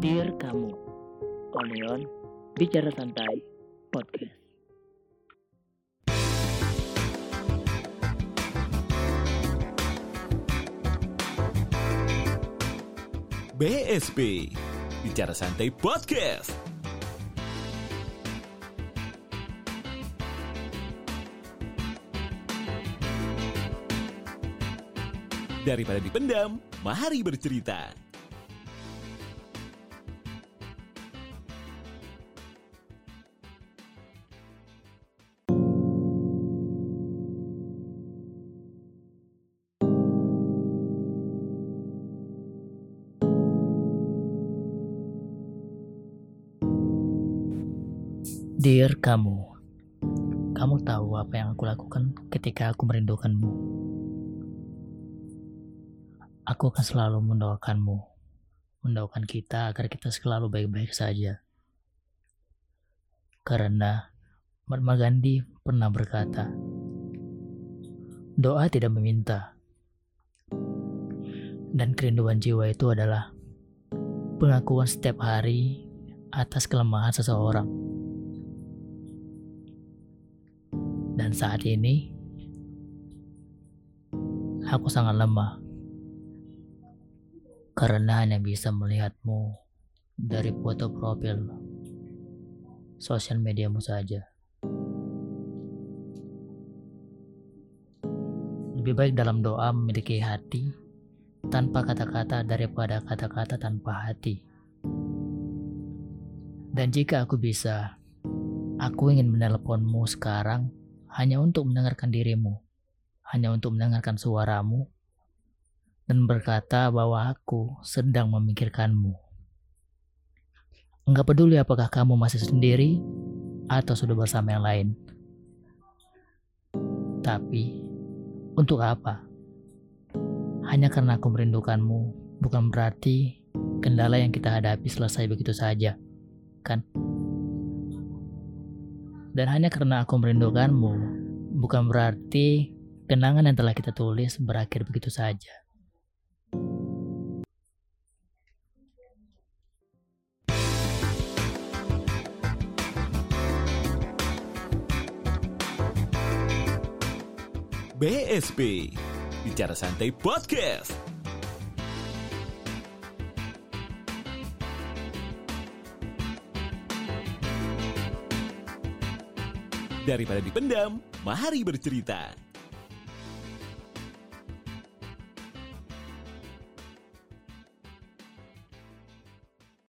Dear kamu, Oleon, bicara santai, podcast. BSP Bicara Santai Podcast. Daripada dipendam, mari bercerita. Dear kamu, kamu tahu apa yang aku lakukan ketika aku merindukanmu. Aku akan selalu mendoakanmu, mendoakan kita agar kita selalu baik-baik saja. Karena Mahatma Gandhi pernah berkata, doa tidak meminta. Dan kerinduan jiwa itu adalah pengakuan setiap hari atas kelemahan seseorang. Dan saat ini, aku sangat lemah karena hanya bisa melihatmu dari foto profil sosial mediamu saja. Lebih baik dalam doa memiliki hati tanpa kata-kata daripada kata-kata tanpa hati. Dan jika aku bisa, aku ingin menelponmu sekarang hanya untuk mendengarkan dirimu, hanya untuk mendengarkan suaramu, dan berkata bahwa aku sedang memikirkanmu. Enggak peduli apakah kamu masih sendiri atau sudah bersama yang lain. Tapi, untuk apa? Hanya karena aku merindukanmu, bukan berarti kendala yang kita hadapi selesai begitu saja, kan? Dan hanya karena aku merindukanmu, bukan berarti kenangan yang telah kita tulis berakhir begitu saja. BSP Bicara Santai Podcast. Daripada dipendam, mari bercerita.